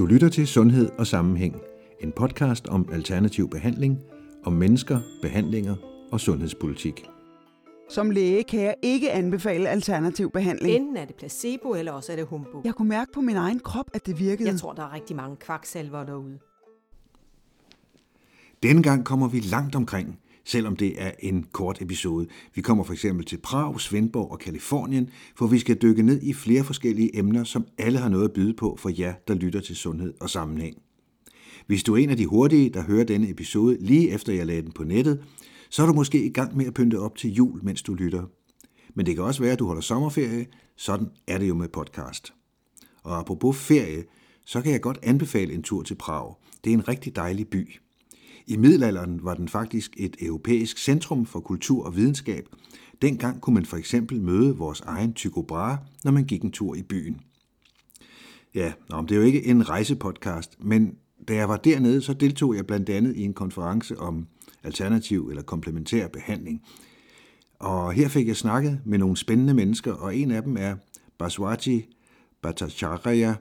Du lytter til Sundhed og Sammenhæng, en podcast om alternativ behandling, om mennesker, behandlinger og sundhedspolitik. Som læge kan jeg ikke anbefale alternativ behandling. Enten er det placebo, eller også er det humbug. Jeg kunne mærke på min egen krop, at det virkede. Jeg tror, der er rigtig mange kvaksalver derude. Denne gang kommer vi langt omkring, selvom det er en kort episode. Vi kommer for eksempel til Prag, Svendborg og Kalifornien, for vi skal dykke ned i flere forskellige emner, som alle har noget at byde på for jer, der lytter til sundhed og sammenhæng. Hvis du er en af de hurtige, der hører denne episode lige efter jeg lagde den på nettet, så er du måske i gang med at pynte op til jul, mens du lytter. Men det kan også være, at du holder sommerferie. Sådan er det jo med podcast. Og apropos ferie, så kan jeg godt anbefale en tur til Prag. Det er en rigtig dejlig by. I middelalderen var den faktisk et europæisk centrum for kultur og videnskab. Dengang kunne man for eksempel møde vores egen Tycho Brahe, når man gik en tur i byen. Ja, nå, det er jo ikke en rejsepodcast, men da jeg var dernede, så deltog jeg blandt andet i en konference om alternativ eller komplementær behandling. Og her fik jeg snakket med nogle spændende mennesker, og en af dem er Baswati Bhattacharya.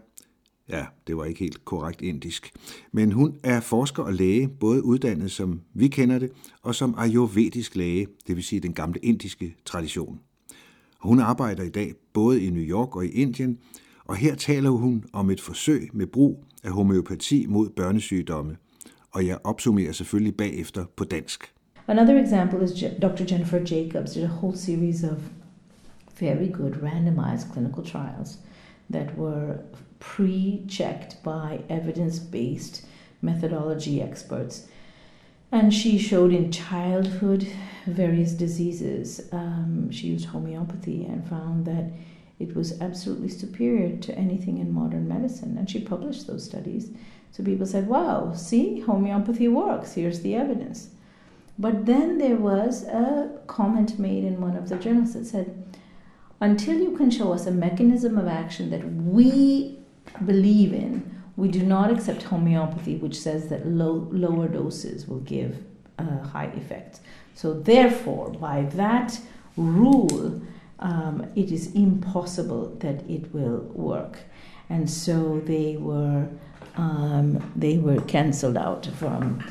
Ja, det var ikke helt korrekt indisk. Men hun er forsker og læge, både uddannet som vi kender det, og som ayurvedisk læge, det vil sige den gamle indiske tradition. Hun arbejder i dag både i New York og i Indien, og her taler hun om et forsøg med brug af homeopati mod børnesygdomme – og jeg opsummerer selvfølgelig bagefter på dansk. Another example is Dr. Jennifer Jacobs did a whole series of very good randomized clinical trials that were pre-checked by evidence-based methodology experts. And she showed in childhood various diseases. Um, she used homeopathy and found that it was absolutely superior to anything in modern medicine. And she published those studies. So people said, wow, see, homeopathy works. Here's the evidence. But then there was a comment made in one of the journals that said, until you can show us a mechanism of action that we believe in, we do not accept homeopathy, which says that low, lower doses will give uh, high effects. So, therefore, by that rule, um, it is impossible that it will work. And so they were um, they were cancelled out from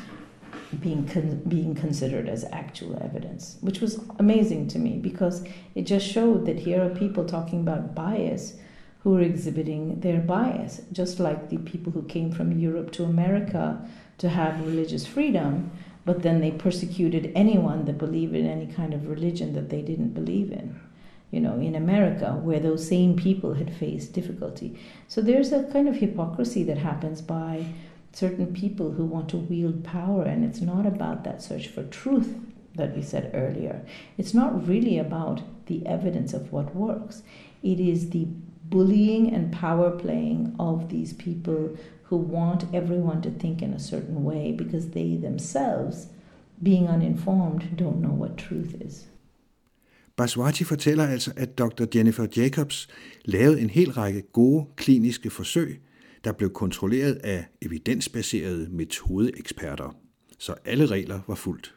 being con- being considered as actual evidence, which was amazing to me because it just showed that here are people talking about bias who are exhibiting their bias, just like the people who came from Europe to America to have religious freedom, but then they persecuted anyone that believed in any kind of religion that they didn't believe in you know, in America, where those same people had faced difficulty. So there's a kind of hypocrisy that happens by certain people who want to wield power, and it's not about that search for truth that we said earlier. It's not really about the evidence of what works, it is the bullying and power playing of these people who want everyone to think in a certain way because they themselves, being uninformed, don't know what truth is. Baswati fortæller altså, at Dr. Jennifer Jacobs lavede en hel række gode kliniske forsøg, der blev kontrolleret af evidensbaserede metodeeksperter, så alle regler var fuldt.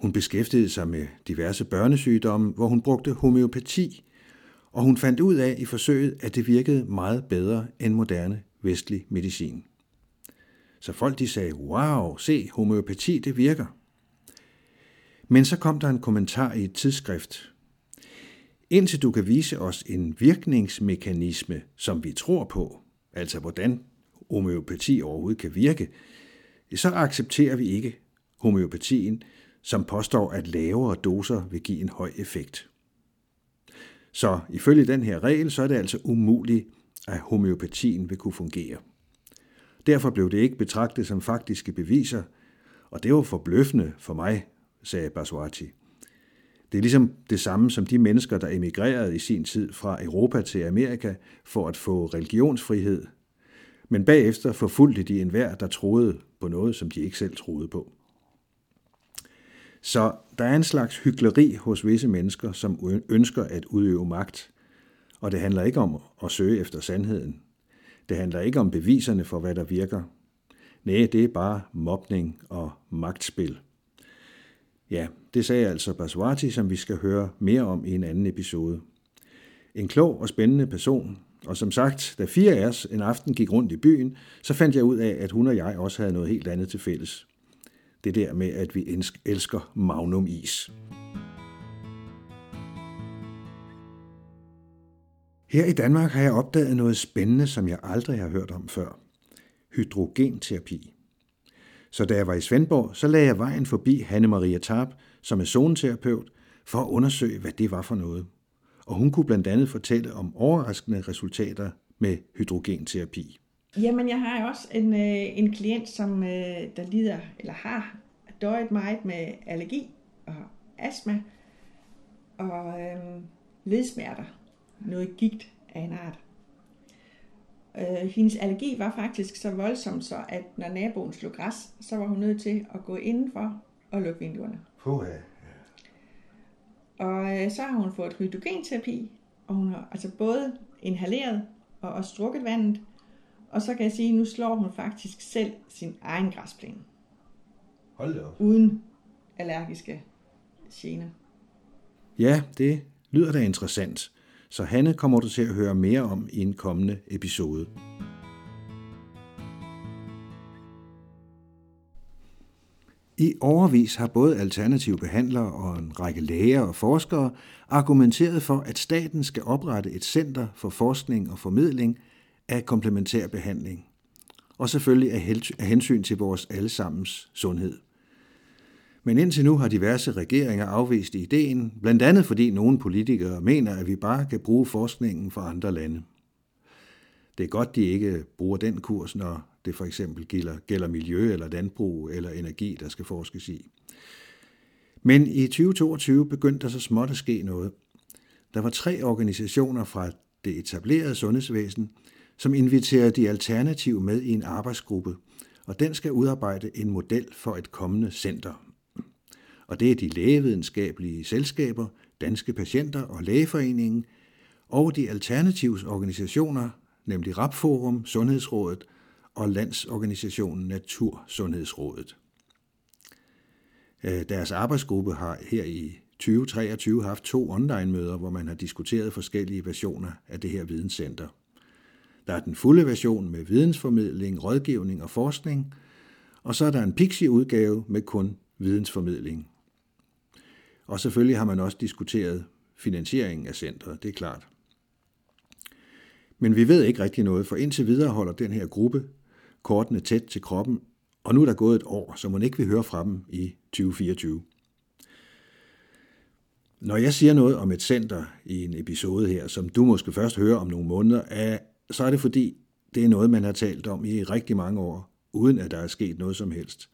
Hun beskæftigede sig med diverse børnesygdomme, hvor hun brugte homeopati, og hun fandt ud af i forsøget, at det virkede meget bedre end moderne vestlig medicin. Så folk de sagde, wow, se, homøopati, det virker. Men så kom der en kommentar i et tidsskrift. Indtil du kan vise os en virkningsmekanisme, som vi tror på, altså hvordan homøopati overhovedet kan virke, så accepterer vi ikke homøopatien, som påstår, at lavere doser vil give en høj effekt. Så ifølge den her regel, så er det altså umuligt, at homeopatien vil kunne fungere. Derfor blev det ikke betragtet som faktiske beviser, og det var forbløffende for mig sagde Baswati. Det er ligesom det samme som de mennesker, der emigrerede i sin tid fra Europa til Amerika for at få religionsfrihed, men bagefter forfulgte de enhver, der troede på noget, som de ikke selv troede på. Så der er en slags hykleri hos visse mennesker, som ønsker at udøve magt, og det handler ikke om at søge efter sandheden. Det handler ikke om beviserne for, hvad der virker. Nej, det er bare mobning og magtspil. Ja, det sagde altså Baswati, som vi skal høre mere om i en anden episode. En klog og spændende person, Og som sagt, da fire af os en aften gik rundt i byen, så fandt jeg ud af, at hun og jeg også havde noget helt andet til fælles. Det der med, at vi elsker Magnum Is. Her i Danmark har jeg opdaget noget spændende, som jeg aldrig har hørt om før. Hydrogenterapi. Så da jeg var i Svendborg, så lagde jeg vejen forbi Hanne Maria Tarp, som er zoneterapeut, for at undersøge, hvad det var for noget. Og hun kunne blandt andet fortælle om overraskende resultater med hydrogenterapi. Jamen, jeg har også en, øh, en klient, som øh, der lider eller har døjet meget med allergi og astma og øh, ledsmerter. Noget gigt af en art. Øh, hendes allergi var faktisk så voldsom, så at når naboen slog græs, så var hun nødt til at gå indenfor og lukke vinduerne. Puha. Og øh, så har hun fået hydrogenterapi, og hun har altså både inhaleret og også drukket vandet. Og så kan jeg sige, at nu slår hun faktisk selv sin egen græsplæne. Hold da op. Uden allergiske gener. Ja, det lyder da interessant. Så Hanne kommer du til at høre mere om i en kommende episode. I overvis har både alternative behandlere og en række læger og forskere argumenteret for, at staten skal oprette et center for forskning og formidling af komplementær behandling. Og selvfølgelig af hensyn til vores allesammens sundhed. Men indtil nu har diverse regeringer afvist ideen, blandt andet fordi nogle politikere mener, at vi bare kan bruge forskningen fra andre lande. Det er godt, de ikke bruger den kurs, når det for eksempel gælder, gælder miljø eller landbrug eller energi, der skal forskes i. Men i 2022 begyndte der så småt at ske noget. Der var tre organisationer fra det etablerede sundhedsvæsen, som inviterer de alternative med i en arbejdsgruppe, og den skal udarbejde en model for et kommende center. Og det er de lægevidenskabelige selskaber, Danske Patienter og Lægeforeningen, og de alternativs organisationer, nemlig Rapforum, Sundhedsrådet og Landsorganisationen Natursundhedsrådet. Øh, deres arbejdsgruppe har her i 2023 haft to online-møder, hvor man har diskuteret forskellige versioner af det her videnscenter. Der er den fulde version med vidensformidling, rådgivning og forskning, og så er der en Pixie-udgave med kun vidensformidling. Og selvfølgelig har man også diskuteret finansieringen af centret, det er klart. Men vi ved ikke rigtig noget, for indtil videre holder den her gruppe kortene tæt til kroppen, og nu er der gået et år, så man ikke vil høre fra dem i 2024. Når jeg siger noget om et center i en episode her, som du måske først hører om nogle måneder, er, så er det fordi, det er noget, man har talt om i rigtig mange år, uden at der er sket noget som helst.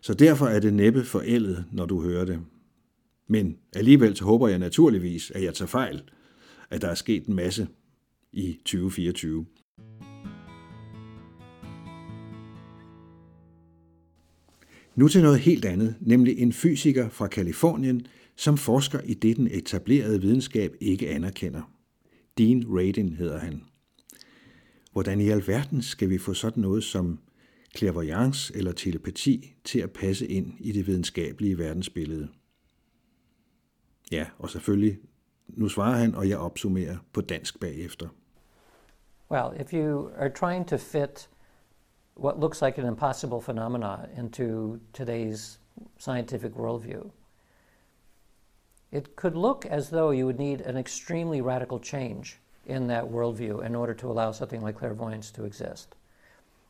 Så derfor er det næppe forældet, når du hører det. Men alligevel så håber jeg naturligvis, at jeg tager fejl, at der er sket en masse i 2024. Nu til noget helt andet, nemlig en fysiker fra Kalifornien, som forsker i det, den etablerede videnskab ikke anerkender. Dean Radin hedder han. Hvordan i alverden skal vi få sådan noget som clairvoyance eller telepati til at passe ind i det videnskabelige verdensbillede? Ja, og selvfølgelig, nu svarer han, og jeg opsummerer på dansk bagefter. Well, if you are trying to fit what looks like an impossible phenomena into today's scientific worldview. It could look as though you would need an extremely radical change in that worldview in order to allow something like clairvoyance to exist.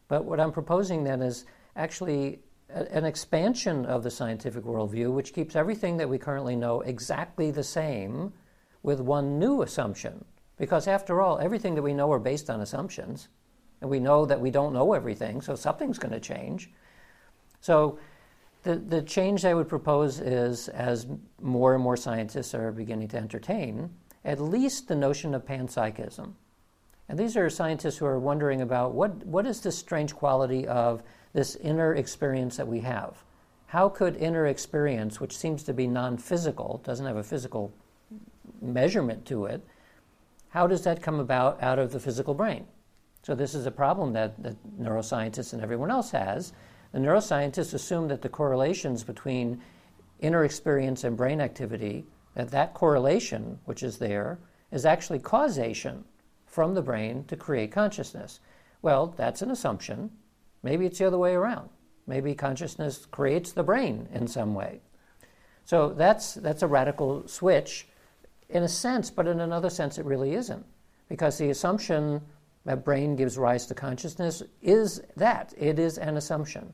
But what I'm proposing then is actually a, an expansion of the scientific worldview, which keeps everything that we currently know exactly the same with one new assumption. Because after all, everything that we know are based on assumptions. And we know that we don't know everything, so something's going to change. So the, the change I would propose is as more and more scientists are beginning to entertain, at least the notion of panpsychism. And these are scientists who are wondering about what, what is this strange quality of this inner experience that we have? How could inner experience, which seems to be non physical, doesn't have a physical measurement to it, how does that come about out of the physical brain? So this is a problem that, that neuroscientists and everyone else has. The neuroscientists assume that the correlations between inner experience and brain activity, that that correlation, which is there, is actually causation. from the brain to create consciousness. Well, that's an assumption. Maybe it's the other way around. Maybe consciousness creates the brain in some way. So that's, that's a radical switch in a sense, but in another sense, it really isn't. Because the assumption that brain gives rise to consciousness is that it is an assumption.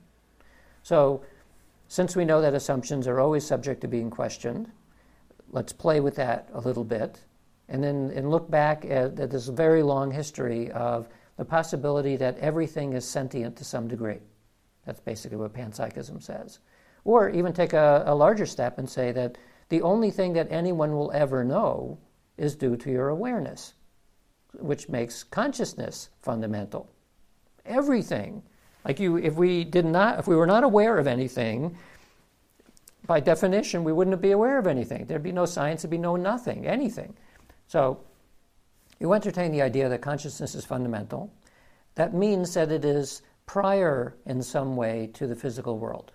So, since we know that assumptions are always subject to being questioned, let's play with that a little bit and then and look back at, at this very long history of the possibility that everything is sentient to some degree. That's basically what panpsychism says. Or even take a, a larger step and say that the only thing that anyone will ever know is due to your awareness, which makes consciousness fundamental. Everything. Like you, if we did not, if we were not aware of anything, by definition, we wouldn't be aware of anything. There'd be no science, there'd be no nothing, anything. So, you entertain the idea that consciousness is fundamental. That means that it is prior in some way to the physical world,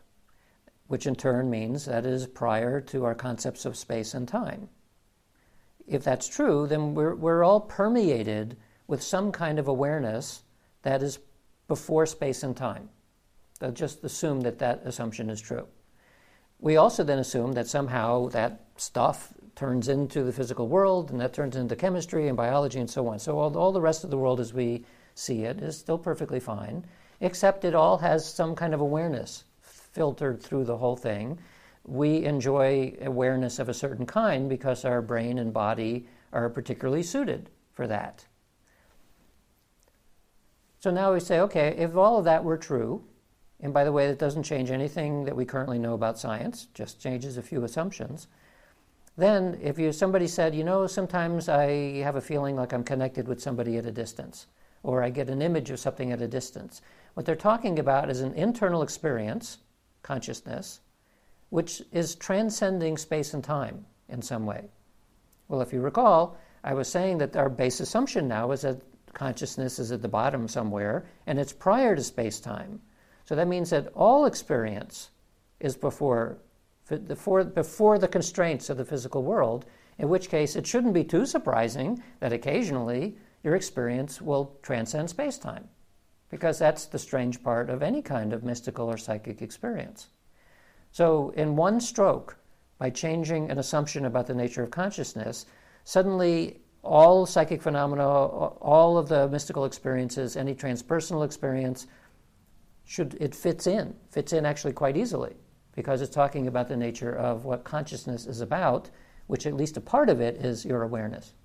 which in turn means that it is prior to our concepts of space and time. If that's true, then we're, we're all permeated with some kind of awareness that is before space and time. They'll just assume that that assumption is true. We also then assume that somehow that stuff turns into the physical world, and that turns into chemistry and biology and so on. So all, all the rest of the world as we see it is still perfectly fine except it all has some kind of awareness filtered through the whole thing. We enjoy awareness of a certain kind because our brain and body are particularly suited for that. So now we say, okay, if all of that were true, and by the way, that doesn't change anything that we currently know about science, just changes a few assumptions. Then, if you, somebody said, you know, sometimes I have a feeling like I'm connected with somebody at a distance, or I get an image of something at a distance, what they're talking about is an internal experience, consciousness, which is transcending space and time in some way. Well, if you recall, I was saying that our base assumption now is that consciousness is at the bottom somewhere and it's prior to space time. So that means that all experience is before, before, before the constraints of the physical world, in which case it shouldn't be too surprising that occasionally your experience will transcend space time because that's the strange part of any kind of mystical or psychic experience. So, in one stroke, by changing an assumption about the nature of consciousness, suddenly all psychic phenomena, all of the mystical experiences, any transpersonal experience, should it fits in, fits in actually quite easily, because it's talking about the nature of what consciousness is about, which at least a part of it is your awareness.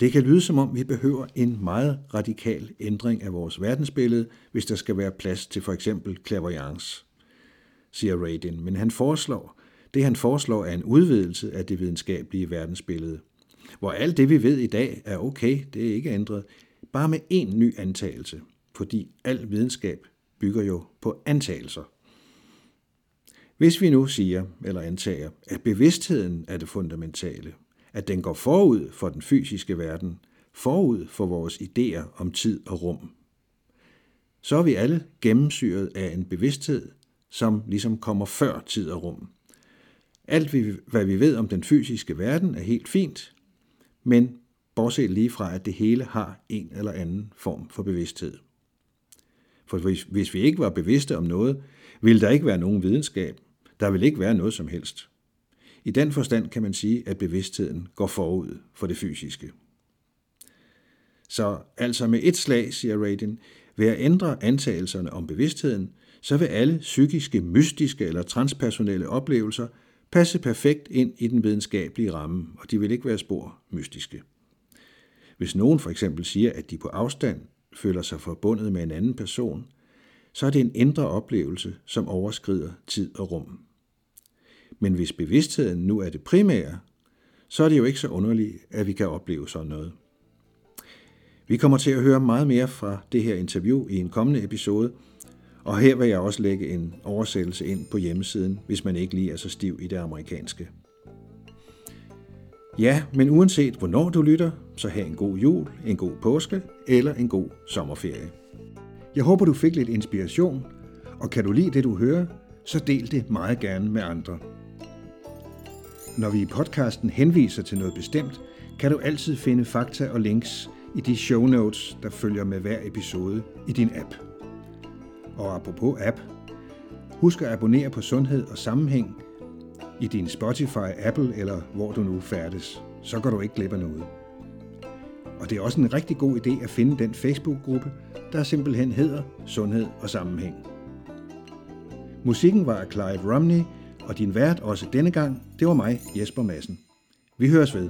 Det kan lyde som om, vi behøver en meget radikal ændring af vores verdensbillede, hvis der skal være plads til for eksempel clairvoyance, siger Radin. Men han foreslår, det han foreslår er en udvidelse af det videnskabelige verdensbillede, hvor alt det vi ved i dag er okay, det er ikke ændret, bare med én ny antagelse, fordi al videnskab bygger jo på antagelser. Hvis vi nu siger eller antager, at bevidstheden er det fundamentale, at den går forud for den fysiske verden, forud for vores idéer om tid og rum. Så er vi alle gennemsyret af en bevidsthed, som ligesom kommer før tid og rum. Alt, hvad vi ved om den fysiske verden, er helt fint, men bortset lige fra, at det hele har en eller anden form for bevidsthed. For hvis, hvis vi ikke var bevidste om noget, ville der ikke være nogen videnskab. Der ville ikke være noget som helst. I den forstand kan man sige, at bevidstheden går forud for det fysiske. Så altså med et slag, siger Radin, ved at ændre antagelserne om bevidstheden, så vil alle psykiske, mystiske eller transpersonelle oplevelser passe perfekt ind i den videnskabelige ramme, og de vil ikke være spor mystiske. Hvis nogen for eksempel siger, at de på afstand føler sig forbundet med en anden person, så er det en indre oplevelse, som overskrider tid og rum. Men hvis bevidstheden nu er det primære, så er det jo ikke så underligt, at vi kan opleve sådan noget. Vi kommer til at høre meget mere fra det her interview i en kommende episode, og her vil jeg også lægge en oversættelse ind på hjemmesiden, hvis man ikke lige er så stiv i det amerikanske. Ja, men uanset hvornår du lytter, så have en god jul, en god påske eller en god sommerferie. Jeg håber, du fik lidt inspiration, og kan du lide det, du hører, så del det meget gerne med andre. Når vi i podcasten henviser til noget bestemt, kan du altid finde fakta og links i de show notes, der følger med hver episode i din app. Og apropos app, husk at abonnere på Sundhed og Sammenhæng i din Spotify, Apple eller hvor du nu færdes. Så går du ikke glip af noget. Og det er også en rigtig god idé at finde den Facebook-gruppe, der simpelthen hedder Sundhed og Sammenhæng. Musikken var af Clive Romney, og din vært også denne gang, det var mig, Jesper Madsen. Vi høres ved.